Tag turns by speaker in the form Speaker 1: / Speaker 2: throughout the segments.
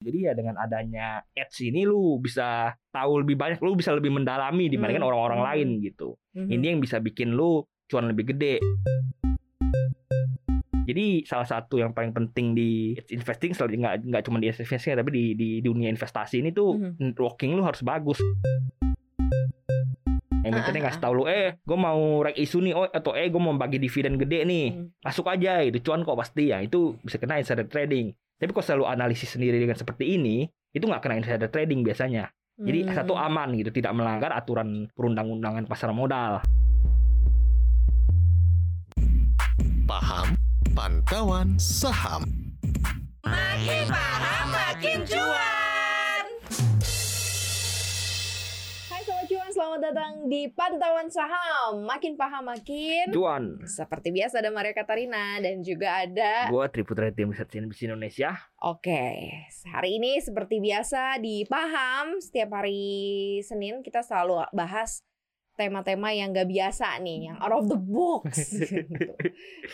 Speaker 1: Jadi ya dengan adanya ads ini lu bisa tahu lebih banyak, lu bisa lebih mendalami dibandingkan
Speaker 2: Hmm.
Speaker 1: orang-orang
Speaker 2: Hmm.
Speaker 1: lain gitu.
Speaker 2: Mhm.
Speaker 1: Ini yang bisa bikin lu cuan lebih gede. Jadi salah satu yang paling penting di investing selalu nggak nggak cuma di investing tapi di di dunia investasi ini tuh
Speaker 2: Mhm.
Speaker 1: networking lu harus bagus. Yang
Speaker 2: Ah,
Speaker 1: penting
Speaker 2: ah,
Speaker 1: ngasih tahu lu, eh, gue mau rek isu nih, oh atau eh gue mau bagi dividen gede nih,
Speaker 2: Hmm.
Speaker 1: masuk aja itu cuan kok pasti ya itu bisa kena insider trading. Tapi kalau selalu analisis sendiri dengan seperti ini, itu nggak kena insider trading biasanya. Jadi
Speaker 2: Hmm.
Speaker 1: satu aman gitu, tidak melanggar aturan perundang-undangan pasar modal.
Speaker 3: Paham pantauan saham.
Speaker 2: Makin paham makin cuan. Selamat datang di Pantauan Saham. Makin paham makin.
Speaker 1: Cuan.
Speaker 2: Seperti biasa ada Maria Katarina dan juga ada
Speaker 1: Gua Triputra Tim Riset CNBC Indonesia.
Speaker 2: Oke, hari ini seperti biasa di Paham setiap hari Senin kita selalu bahas tema-tema yang gak biasa nih, yang out of the box. gitu.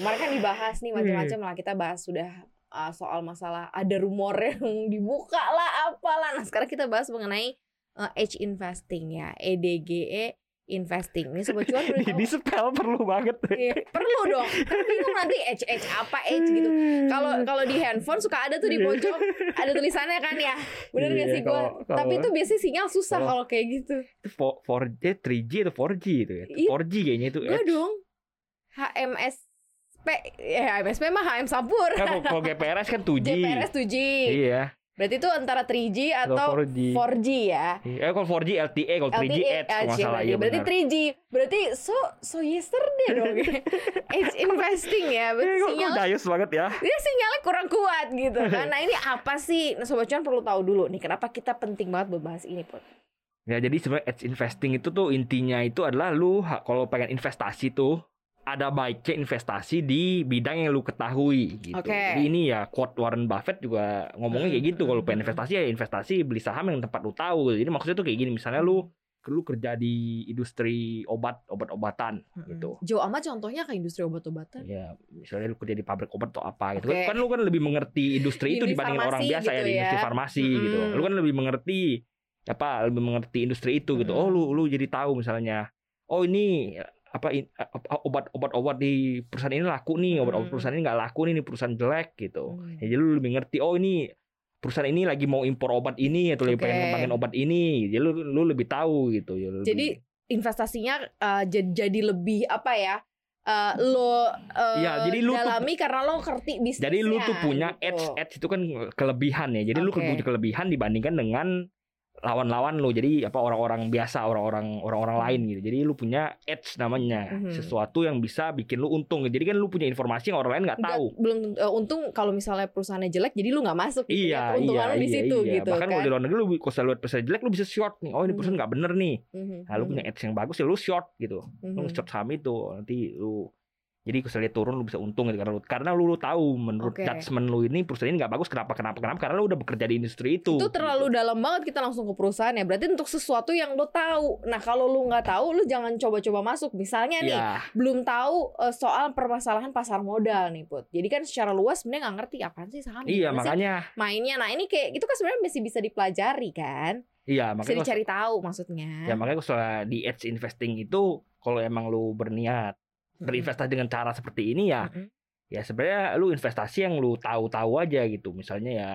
Speaker 2: Kemarin kan dibahas nih macam-macam lah kita bahas sudah uh, soal masalah ada rumor yang dibuka lah apalah. Nah sekarang kita bahas mengenai uh, edge investing ya, EDGE investing. Ini sobat cuan boleh
Speaker 1: di, spell perlu banget.
Speaker 2: Iya, perlu dong. Kan bingung nanti edge edge apa edge gitu kalau kalau di handphone suka ada tuh di pojok ada tulisannya kan ya bener nggak
Speaker 1: Iya,
Speaker 2: sih gue tapi itu biasanya sinyal susah
Speaker 1: kalau-
Speaker 2: kayak gitu
Speaker 1: itu 4, eh, 3G atau 4G itu ya.
Speaker 2: Iya.
Speaker 1: 4G kayaknya itu.
Speaker 2: gue dong HMSP ya HMSP mah HM Sapur
Speaker 1: Kan kalau- GPRS kan 2G.
Speaker 2: JPRS 2G
Speaker 1: Iya.
Speaker 2: Berarti itu antara 3G atau
Speaker 1: 4G.
Speaker 2: 4G ya
Speaker 1: Eh kalau 4G LTE, kalau 3G Edge kalau salah ya
Speaker 2: berarti
Speaker 1: benar.
Speaker 2: 3G berarti so so yesterday dong edge investing ya
Speaker 1: kok,
Speaker 2: sinyal
Speaker 1: dayus banget ya.
Speaker 2: dia sinyalnya kurang kuat gitu kan. Nah ini apa sih? Nah, Sobat Cuan perlu tahu dulu nih kenapa kita penting banget membahas ini pun.
Speaker 1: Ya jadi sebenarnya edge investing itu tuh intinya itu adalah lu kalau pengen investasi tuh ada baiknya investasi di bidang yang lu ketahui gitu.
Speaker 2: Oke.
Speaker 1: Jadi ini ya quote Warren Buffett juga ngomongnya kayak gitu. Kalau pengen investasi ya investasi beli saham yang tempat lu tahu. Jadi maksudnya tuh kayak gini. Misalnya lu lu kerja di industri obat obat-obatan gitu.
Speaker 2: Jauh amat contohnya ke industri obat-obatan.
Speaker 1: Ya, misalnya lu kerja di pabrik obat atau apa gitu.
Speaker 2: Oke.
Speaker 1: Kan lu kan lebih mengerti industri itu
Speaker 2: Di
Speaker 1: dibanding orang
Speaker 2: farmasi
Speaker 1: biasa ya
Speaker 2: gitu
Speaker 1: di
Speaker 2: ya.
Speaker 1: industri farmasi gitu.
Speaker 2: Mm-mm.
Speaker 1: Lu kan lebih mengerti apa lebih mengerti industri itu gitu.
Speaker 2: Mm-mm.
Speaker 1: Oh, lu lu jadi tahu misalnya oh ini apa apa, obat-obat-obat di perusahaan ini laku nih, obat-obat
Speaker 2: Mm.
Speaker 1: perusahaan ini nggak laku nih, ini perusahaan jelek gitu.
Speaker 2: Hmm.
Speaker 1: Ya, jadi lu lebih ngerti oh ini perusahaan ini lagi mau impor obat ini atau lagi
Speaker 2: Oke.
Speaker 1: pengen ngembangin obat ini. Jadi lu lu lebih tahu gitu. Ya, lu
Speaker 2: Jadi
Speaker 1: lebih-
Speaker 2: investasinya uh, jadi, jadi lebih apa ya? uh, lo uh,
Speaker 1: Iya, jadi lu tuh-
Speaker 2: dalami karena lo ngerti bisnisnya.
Speaker 1: Jadi lu tuh punya
Speaker 2: gitu.
Speaker 1: edge, itu kan kelebihan ya. Jadi lu
Speaker 2: Oke.
Speaker 1: punya kelebihan dibandingkan dengan lawan-lawan lu. Jadi apa orang-orang biasa, orang-orang orang-orang lain gitu. Jadi lu punya edge namanya,
Speaker 2: Mhm.
Speaker 1: sesuatu yang bisa bikin lu untung. Jadi kan lu punya informasi yang orang lain nggak tahu.
Speaker 2: belum uh, untung kalau misalnya perusahaannya jelek jadi lu nggak masuk gitu ya.
Speaker 1: Iya,
Speaker 2: Keuntungan
Speaker 1: iya,
Speaker 2: lu di
Speaker 1: iya,
Speaker 2: situ
Speaker 1: iya.
Speaker 2: gitu
Speaker 1: Bahkan
Speaker 2: kan.
Speaker 1: kalau di luar negeri lu kalau lihat perusahaan jelek lu bisa short nih. Oh ini
Speaker 2: Mhm.
Speaker 1: perusahaan nggak bener nih.
Speaker 2: Mhm,
Speaker 1: Nah lu
Speaker 2: mhm,
Speaker 1: punya edge yang bagus ya lu short gitu. Lu
Speaker 2: mhm.
Speaker 1: short saham itu nanti lu jadi kalau lihat turun lu bisa untung gitu karena lu karena lu, lu tahu menurut
Speaker 2: Oke.
Speaker 1: judgement lu ini perusahaan ini nggak bagus kenapa kenapa kenapa karena lu udah bekerja di industri itu.
Speaker 2: Itu terlalu
Speaker 1: gitu.
Speaker 2: dalam banget kita langsung ke perusahaan ya. Berarti untuk sesuatu yang lo tahu. Nah kalau lu nggak tahu, lu jangan coba-coba masuk. Misalnya nih,
Speaker 1: Iya.
Speaker 2: belum tahu eh, soal permasalahan pasar modal nih put. Jadi kan secara luas sebenarnya nggak ngerti apaan sih saham.
Speaker 1: Iya
Speaker 2: sih
Speaker 1: makanya
Speaker 2: mainnya. Nah ini kayak itu kan sebenarnya masih bisa dipelajari kan.
Speaker 1: iya
Speaker 2: Bisa
Speaker 1: makanya
Speaker 2: dicari tahu maksudnya.
Speaker 1: ya makanya kalau di edge investing itu kalau emang lu berniat. Berinvestasi dengan cara seperti ini ya
Speaker 2: Mm-mm.
Speaker 1: ya sebenarnya lu investasi yang lu tahu-tahu aja gitu. Misalnya ya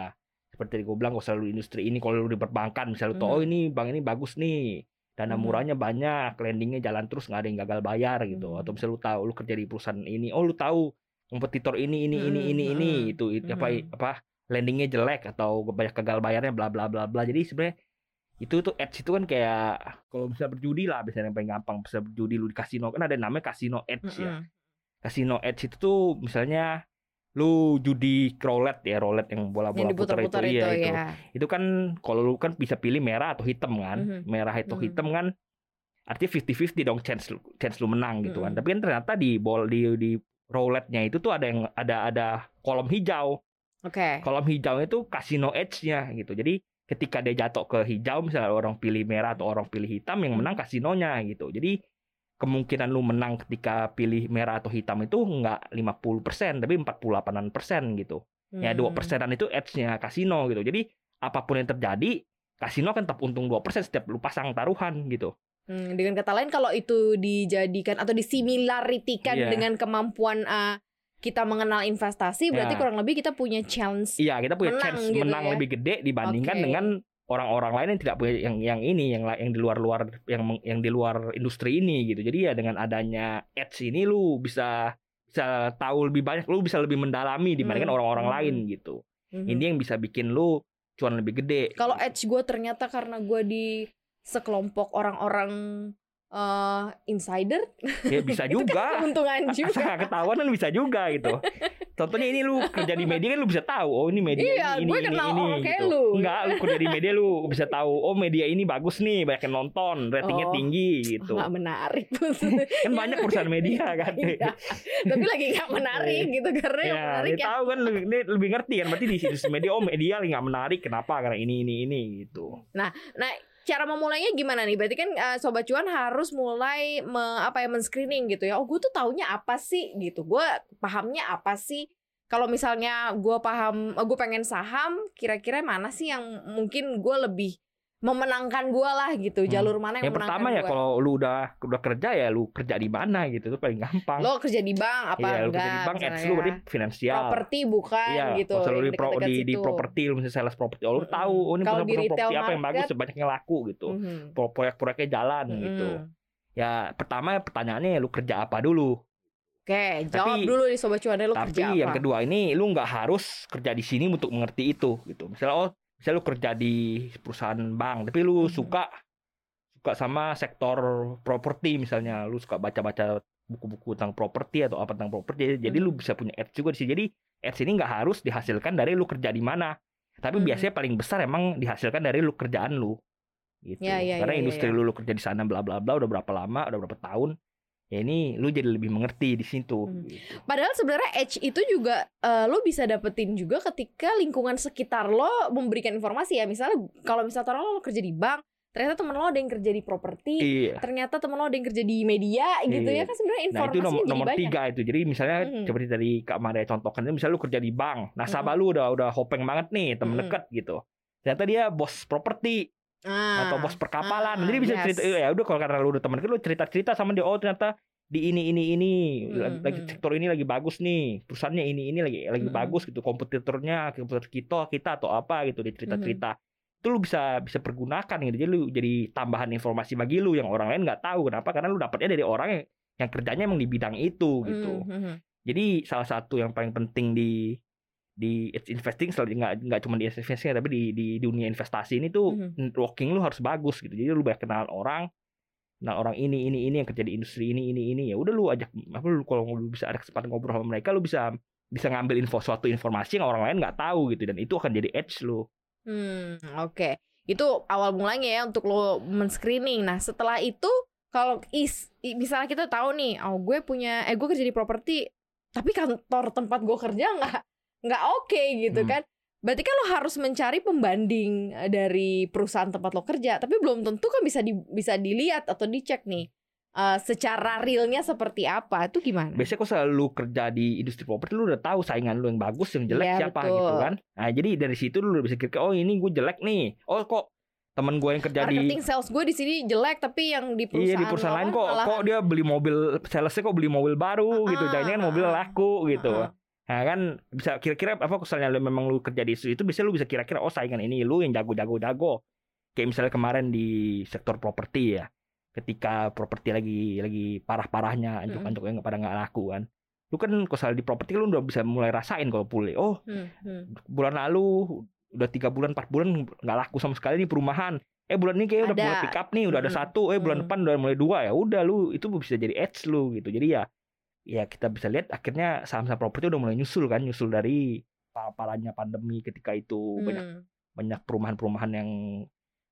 Speaker 1: seperti gue bilang kalau selalu industri ini kalau lu di perbankan misalnya lu tahu oh ini bank ini bagus nih dana
Speaker 2: Mhm.
Speaker 1: murahnya banyak lendingnya jalan terus nggak ada yang gagal bayar gitu.
Speaker 2: Mhm.
Speaker 1: atau misalnya lu tahu lu kerja di perusahaan ini oh lu tahu kompetitor ini ini ini
Speaker 2: Mhm,
Speaker 1: ini ini
Speaker 2: mhm,
Speaker 1: itu, itu apa apa lendingnya jelek atau banyak gagal bayarnya bla bla bla bla. Jadi sebenarnya itu tuh edge itu kan kayak kalau bisa berjudi lah biasanya yang paling gampang bisa berjudi lu di kasino kan ada namanya kasino edge ya
Speaker 2: Mm-mm.
Speaker 1: Casino Edge itu tuh misalnya lu judi roulette ya roulette yang bola-bola putar itu,
Speaker 2: diputar-putar
Speaker 1: iya
Speaker 2: itu,
Speaker 1: itu
Speaker 2: ya.
Speaker 1: itu kan kalau lu kan bisa pilih merah atau hitam kan
Speaker 2: Mhm.
Speaker 1: merah atau
Speaker 2: Mhm.
Speaker 1: hitam kan artinya 50-50 dong chance lu, chance lu menang gitu kan
Speaker 2: Mhm.
Speaker 1: tapi kan ternyata di bol di di roulette-nya itu tuh ada yang ada ada kolom hijau
Speaker 2: Oke.
Speaker 1: kolom hijau itu casino edge-nya gitu jadi ketika dia jatuh ke hijau misalnya orang pilih merah atau orang pilih hitam yang menang kasinonya gitu jadi kemungkinan lu menang ketika pilih merah atau hitam itu nggak 50% tapi 48% gitu ya dua
Speaker 2: Hmm.
Speaker 1: persenan itu edge-nya kasino gitu jadi apa pun yang terjadi kasino kan tetap untung 2% setiap lu pasang taruhan gitu.
Speaker 2: Hmm, dengan kata lain kalau itu dijadikan atau disimilaritikan
Speaker 1: Iya.
Speaker 2: dengan kemampuan uh, kita mengenal investasi berarti
Speaker 1: Ya.
Speaker 2: kurang lebih kita punya chance
Speaker 1: Iya, kita punya
Speaker 2: Menang
Speaker 1: chance
Speaker 2: gitu
Speaker 1: menang
Speaker 2: ya.
Speaker 1: lebih gede dibandingkan
Speaker 2: Oke.
Speaker 1: dengan orang-orang lain yang tidak punya yang yang ini yang yang di luar-luar yang yang di luar industri ini gitu. Jadi ya dengan adanya ads ini lu bisa bisa tahu lebih banyak, lu bisa lebih mendalami dibandingkan
Speaker 2: Hmm,
Speaker 1: orang-orang
Speaker 2: hmm.
Speaker 1: lain gitu.
Speaker 2: Mhm.
Speaker 1: Ini yang bisa bikin lu cuan lebih gede.
Speaker 2: Kalau edge gue ternyata karena gue di sekelompok orang-orang eh, insider
Speaker 1: ya bisa
Speaker 2: itu kan
Speaker 1: juga.
Speaker 2: keuntungan juga.
Speaker 1: ketahuan kan bisa juga gitu. Contohnya ini lu kerja di media kan lu bisa tahu oh ini media
Speaker 2: Iya,
Speaker 1: ini
Speaker 2: gue
Speaker 1: ini
Speaker 2: kenal
Speaker 1: ini, ini gitu.
Speaker 2: lu.
Speaker 1: Enggak, lu kerja di media lu bisa tahu oh media ini bagus nih, banyak yang nonton, ratingnya
Speaker 2: Oh.
Speaker 1: tinggi gitu.
Speaker 2: Nggak menarik
Speaker 1: kan banyak perusahaan media kan.
Speaker 2: Iya. Tapi lagi nggak menarik gitu karena yang
Speaker 1: Ya,
Speaker 2: menarik ya.
Speaker 1: tahu kan lebih, dia lebih ngerti kan berarti di situs media oh media lagi nggak menarik kenapa karena ini ini ini gitu.
Speaker 2: Nah, cara memulainya gimana nih? Berarti kan eh, sobat cuan harus mulai me- apa ya men-screening gitu ya. Oh, gue tuh taunya apa sih gitu. Gue pahamnya apa sih? Kalau misalnya gue paham, gue pengen saham, kira-kira mana sih yang mungkin gue lebih memenangkan gue lah gitu.
Speaker 1: Hmm.
Speaker 2: Jalur mana yang,
Speaker 1: Yang pertama ya kalau lu udah udah kerja ya lu kerja di mana gitu itu paling gampang.
Speaker 2: lo kerja di bank apa
Speaker 1: Iya, lu
Speaker 2: enggak?
Speaker 1: kerja di bank, ads lu
Speaker 2: ya.
Speaker 1: berarti finansial.
Speaker 2: properti bukan
Speaker 1: Iya,
Speaker 2: gitu.
Speaker 1: kalau lu di, pro, di, di properti, lu misalnya sales properti, oh, lu tahu, oh ini
Speaker 2: Kalau di
Speaker 1: perusahaan
Speaker 2: retail
Speaker 1: properti apa yang bagus,
Speaker 2: market-
Speaker 1: banyak yang laku gitu.
Speaker 2: Mhm.
Speaker 1: Pro- Proyek-proyeknya jalan gitu.
Speaker 2: Mhm.
Speaker 1: Ya pertama pertanyaannya lu kerja apa dulu.
Speaker 2: Oke, jawab
Speaker 1: Tapi-
Speaker 2: dulu nih sobat cuan lu
Speaker 1: Tapi
Speaker 2: kerja apa?
Speaker 1: yang kedua ini lu nggak harus kerja di sini untuk mengerti itu gitu. Misalnya oh, misalnya lu kerja di perusahaan bank, tapi lu
Speaker 2: Mhm.
Speaker 1: suka suka sama sektor properti misalnya, lu suka baca-baca buku-buku tentang properti atau apa tentang properti, jadi lu
Speaker 2: Mhm.
Speaker 1: bisa punya ads juga di sini. Jadi ads ini nggak harus dihasilkan dari lu kerja di mana, tapi
Speaker 2: Mhm.
Speaker 1: biasanya paling besar emang dihasilkan dari lu kerjaan lu. Gitu.
Speaker 2: Ya, ya,
Speaker 1: Karena
Speaker 2: ya, ya,
Speaker 1: industri
Speaker 2: ya.
Speaker 1: lu, lu kerja di sana bla bla bla udah berapa lama, udah berapa tahun. Ya ini lu jadi lebih mengerti di situ.
Speaker 2: Mhm.
Speaker 1: gitu.
Speaker 2: Padahal sebenarnya edge itu juga eh, lo bisa dapetin juga ketika lingkungan sekitar lo memberikan informasi ya. Misalnya kalau misalnya taruh lo kerja di bank, ternyata temen lo ada yang kerja di properti,
Speaker 1: Iya.
Speaker 2: ternyata temen lo ada yang kerja di media gitu
Speaker 1: Iya.
Speaker 2: ya kan sebenarnya
Speaker 1: Nah itu nomor, nomor
Speaker 2: banyak.
Speaker 1: tiga itu. Jadi misalnya
Speaker 2: Mhm.
Speaker 1: seperti tadi Kak Maria contohkan itu misalnya lu kerja di bank, nasabah lu udah udah hopeng banget nih, temen
Speaker 2: Mhm.
Speaker 1: deket gitu. Ternyata dia bos properti
Speaker 2: Ah,
Speaker 1: atau bos perkapalan.
Speaker 2: ah,
Speaker 1: Jadi bisa
Speaker 2: yes.
Speaker 1: cerita ya udah kalau karena lu udah temen lu cerita-cerita sama dia oh ternyata di ini ini ini
Speaker 2: Mhm.
Speaker 1: lagi sektor ini lagi bagus nih, perusahaannya ini ini lagi lagi
Speaker 2: Mhm.
Speaker 1: bagus gitu, kompetitornya kompetitor kita kita atau apa gitu dia cerita-cerita.
Speaker 2: Mhm.
Speaker 1: Itu lu bisa bisa pergunakan gitu. Jadi lu jadi tambahan informasi bagi lu yang orang lain nggak tahu. Kenapa? Karena lu dapatnya dari orang yang yang kerjanya emang di bidang itu gitu.
Speaker 2: Mhm, mhm.
Speaker 1: Jadi salah satu yang paling penting di di it's investing selalu nggak nggak cuma di investing tapi di di dunia investasi ini tuh
Speaker 2: Mhm.
Speaker 1: networking lu harus bagus gitu. Jadi lu banyak kenalan orang, kenal orang ini ini ini yang kerja di industri ini ini ini ya udah lu ajak apa lu kalau lu bisa ada kesempatan ngobrol sama mereka lu bisa bisa ngambil info suatu informasi yang orang lain nggak tahu gitu dan itu akan jadi edge lu.
Speaker 2: Hmm, oke. Itu awal mulanya ya untuk lo men-screening. Nah, setelah itu kalau is misalnya kita tahu nih, oh gue punya eh gue kerja di properti, tapi kantor tempat gue kerja nggak nggak oke gitu
Speaker 1: Hmm.
Speaker 2: kan. Berarti kan lo harus mencari pembanding eh, dari perusahaan tempat lo kerja, tapi belum tentu kan bisa di, bisa dilihat atau dicek nih eh, secara realnya seperti apa. Itu gimana?
Speaker 1: Biasanya kok selalu kerja di industri properti lu udah tahu saingan lu yang bagus yang jelek
Speaker 2: Iya,
Speaker 1: siapa
Speaker 2: betul.
Speaker 1: gitu kan. Nah, jadi dari situ lu udah bisa kira oh ini gue jelek nih. Oh kok temen gue yang kerja di
Speaker 2: Marketing sales gue di sini jelek, tapi yang di perusahaan
Speaker 1: Iya di perusahaan lain
Speaker 2: lo
Speaker 1: kok
Speaker 2: malah-
Speaker 1: kok dia beli mobil salesnya kok beli mobil baru gitu.
Speaker 2: Ah,
Speaker 1: Jangan-jangan
Speaker 2: ah,
Speaker 1: mobil laku gitu.
Speaker 2: Ah, ah.
Speaker 1: Nah kan bisa kira-kira apa misalnya lu memang lu kerja di situ itu bisa lu bisa kira-kira oh saingan ini lu yang jago-jago jago. Kayak misalnya kemarin di sektor properti ya. Ketika properti lagi lagi parah-parahnya anjlok-anjloknya nggak pada nggak laku kan. Lu kan kalau di properti lu udah bisa mulai rasain kalau pulih. Oh
Speaker 2: Hmm, hmm.
Speaker 1: bulan lalu udah tiga bulan empat bulan nggak laku sama sekali nih perumahan eh bulan ini kayak udah
Speaker 2: Ada.
Speaker 1: mulai pick up nih udah ada
Speaker 2: Mm-mm.
Speaker 1: satu eh bulan
Speaker 2: Mm.
Speaker 1: depan udah mulai dua ya udah lu itu bisa jadi edge lu gitu jadi ya ya kita bisa lihat akhirnya saham-saham properti udah mulai nyusul kan nyusul dari parahnya pandemi ketika itu banyak
Speaker 2: Hmm.
Speaker 1: banyak perumahan-perumahan yang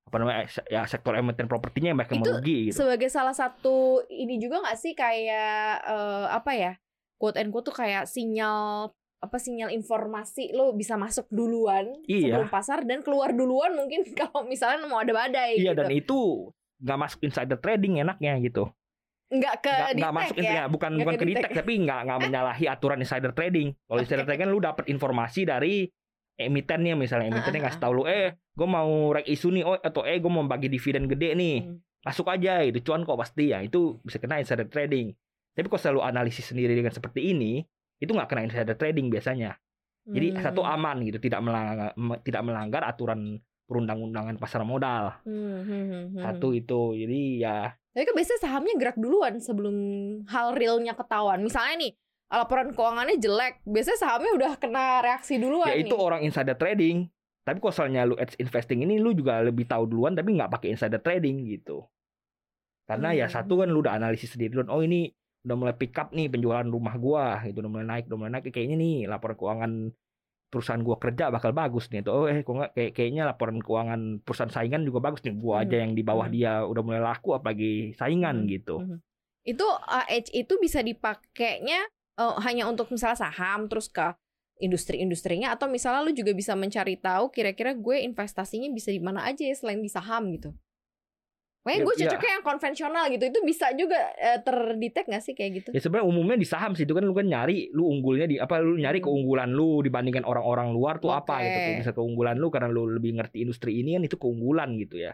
Speaker 1: apa namanya se- ya sektor emiten propertinya yang banyak yang merugi gitu
Speaker 2: sebagai salah satu ini juga nggak sih kayak eh, apa ya quote and quote tuh kayak sinyal apa sinyal informasi lo bisa masuk duluan
Speaker 1: Iya.
Speaker 2: sebelum pasar dan keluar duluan mungkin kalau misalnya mau ada badai
Speaker 1: iya
Speaker 2: gitu.
Speaker 1: dan itu nggak masuk insider trading enaknya gitu
Speaker 2: nggak ke
Speaker 1: nggak nggak masuk
Speaker 2: ya.
Speaker 1: ya, bukan
Speaker 2: Nggak
Speaker 1: bukan
Speaker 2: ke detect.
Speaker 1: detect, tapi nggak nggak menyalahi aturan insider trading. Kalau insider trading kan lu dapat informasi dari emitennya misalnya emitennya
Speaker 2: Ah, ah,
Speaker 1: ngasih tahu lu eh gue mau rek isu nih oh atau eh gue mau bagi dividen gede nih
Speaker 2: Hmm.
Speaker 1: masuk aja itu cuan kok pasti ya itu bisa kena insider trading tapi kalau selalu analisis sendiri dengan seperti ini itu nggak kena insider trading biasanya jadi
Speaker 2: Hmm.
Speaker 1: satu aman gitu tidak melanggar tidak melanggar aturan perundang-undangan pasar modal
Speaker 2: Hmm, hmm, hmm, hmm.
Speaker 1: satu itu jadi ya
Speaker 2: Tapi kan biasanya sahamnya gerak duluan sebelum hal realnya ketahuan. Misalnya nih laporan keuangannya jelek, biasanya sahamnya udah kena reaksi duluan
Speaker 1: ya
Speaker 2: nih.
Speaker 1: itu orang insider trading tapi kalau soalnya lu edge investing ini lu juga lebih tahu duluan tapi nggak pakai insider trading gitu karena ya
Speaker 2: Hmm.
Speaker 1: satu kan lu udah analisis sendiri duluan oh ini udah mulai pick up nih penjualan rumah gua gitu udah mulai naik udah mulai naik kayaknya nih laporan keuangan perusahaan gua kerja bakal bagus nih tuh oh eh kok nggak kayak kayaknya laporan keuangan perusahaan saingan juga bagus nih gua aja
Speaker 2: Hmm.
Speaker 1: yang di bawah
Speaker 2: Hmm.
Speaker 1: dia udah mulai laku apalagi saingan
Speaker 2: Hmm.
Speaker 1: gitu
Speaker 2: Hmm. Itu edge itu bisa dipakainya uh, hanya untuk misalnya saham terus ke industri-industrinya atau misalnya lu juga bisa mencari tahu kira-kira gue investasinya bisa di mana aja ya selain di saham gitu. Makanya
Speaker 1: Ya,
Speaker 2: gue
Speaker 1: ya.
Speaker 2: cocoknya yang konvensional gitu. Itu bisa juga eh, terdetek gak sih kayak gitu?
Speaker 1: Ya sebenarnya umumnya di saham sih itu kan lu kan nyari lu unggulnya di apa lu nyari
Speaker 2: Hmm.
Speaker 1: keunggulan lu dibandingkan orang-orang luar tuh apa gitu. Bisa keunggulan lu karena lu lebih ngerti industri ini kan itu keunggulan gitu ya.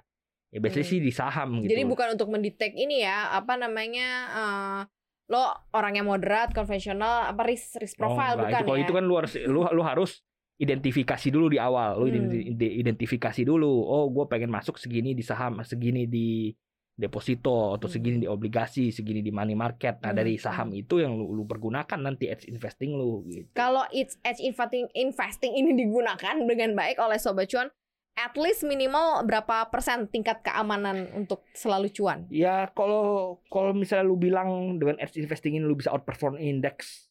Speaker 1: Ya biasanya
Speaker 2: Hmm.
Speaker 1: sih di saham gitu.
Speaker 2: Jadi bukan untuk mendetek ini ya, apa namanya eh, lo orang yang moderat, konvensional, apa risk risk
Speaker 1: Oh,
Speaker 2: profile
Speaker 1: enggak.
Speaker 2: bukan
Speaker 1: itu, kalau
Speaker 2: ya?
Speaker 1: itu kan lu harus lu lu harus identifikasi dulu di awal. Lu
Speaker 2: Hmm.
Speaker 1: identi- ide- identifikasi dulu. Oh, gue pengen masuk segini di saham, segini di deposito atau
Speaker 2: Hmm.
Speaker 1: segini di obligasi, segini di money market. Nah,
Speaker 2: Hmm,
Speaker 1: dari saham itu yang lu, lu pergunakan nanti edge investing lu gitu.
Speaker 2: Kalau it's edge investing investing ini digunakan dengan baik oleh sobat cuan, at least minimal berapa persen tingkat keamanan untuk selalu cuan?
Speaker 1: Ya kalau kalau misalnya lu bilang dengan edge investing ini lu bisa outperform index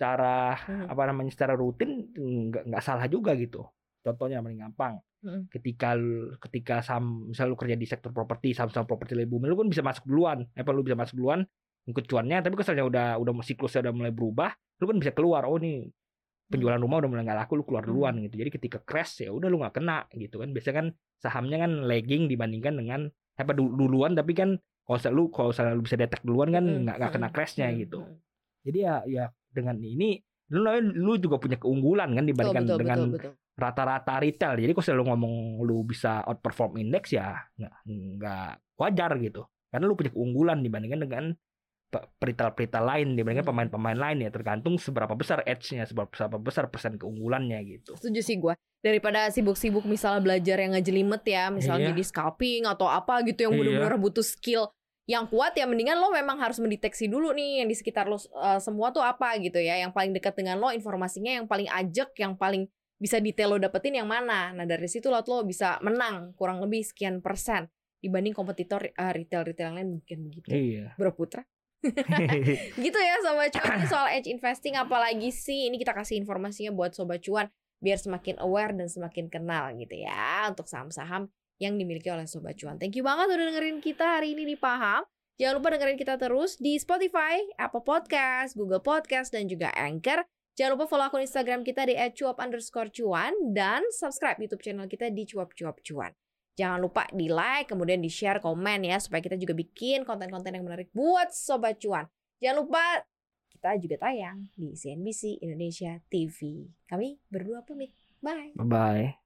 Speaker 1: secara
Speaker 2: Hmm.
Speaker 1: apa namanya secara rutin nggak nggak salah juga gitu. Contohnya yang paling gampang.
Speaker 2: Hmm.
Speaker 1: Ketika ketika saham misalnya lu kerja di sektor properti, saham-saham properti lagi booming, lu kan bisa masuk duluan. Apa lu bisa masuk duluan ikut cuannya, tapi misalnya udah udah siklusnya udah mulai berubah, lu kan bisa keluar. Oh nih penjualan rumah udah mulai nggak laku, lu keluar
Speaker 2: Hmm.
Speaker 1: duluan gitu. Jadi ketika crash ya udah lu nggak kena gitu kan. Biasanya kan sahamnya kan lagging dibandingkan dengan apa du- duluan tapi kan kalau lu kalau lu bisa detect duluan kan
Speaker 2: Hmm,
Speaker 1: nggak nggak kena
Speaker 2: hmm,
Speaker 1: crashnya
Speaker 2: hmm,
Speaker 1: gitu.
Speaker 2: hmm.
Speaker 1: Jadi ya ya dengan ini lu lu juga punya keunggulan kan dibandingkan
Speaker 2: betul,
Speaker 1: dengan
Speaker 2: betul, betul.
Speaker 1: rata-rata retail. Jadi kalau lu ngomong lu bisa outperform indeks ya nggak nggak wajar gitu. Karena lu punya keunggulan dibandingkan dengan pe- peritel-peritel lain dibandingkan
Speaker 2: Hmm.
Speaker 1: pemain-pemain lain ya tergantung seberapa besar edge-nya, seberapa besar persen keunggulannya gitu.
Speaker 2: Setuju sih gue. Daripada sibuk-sibuk misalnya belajar yang ngejelimet ya, misalnya
Speaker 1: Iya.
Speaker 2: jadi scalping atau apa gitu yang
Speaker 1: Iya.
Speaker 2: benar-benar butuh skill yang kuat ya mendingan lo memang harus mendeteksi dulu nih yang di sekitar lo uh, semua tuh apa gitu ya. Yang paling dekat dengan lo informasinya yang paling ajak, yang paling bisa detail lo dapetin yang mana. Nah, dari situ lo lo bisa menang kurang lebih sekian persen dibanding kompetitor uh, retail-retail yang lain mungkin begitu.
Speaker 1: Iya.
Speaker 2: Bro Putra. gitu ya sobat cuan Ini soal edge investing apalagi sih ini kita kasih informasinya buat sobat cuan biar semakin aware dan semakin kenal gitu ya untuk saham-saham yang dimiliki oleh sobat cuan. Thank you banget udah dengerin kita hari ini di Paham. Jangan lupa dengerin kita terus di Spotify, Apple Podcast, Google Podcast, dan juga Anchor. Jangan lupa follow akun Instagram kita di @cuap underscore cuan dan subscribe YouTube channel kita di cuap cuap cuan. Jangan lupa di like, kemudian di share, komen ya supaya kita juga bikin konten-konten yang menarik buat sobat cuan. Jangan lupa kita juga tayang di CNBC Indonesia TV. Kami berdua pamit. Bye.
Speaker 1: Bye bye.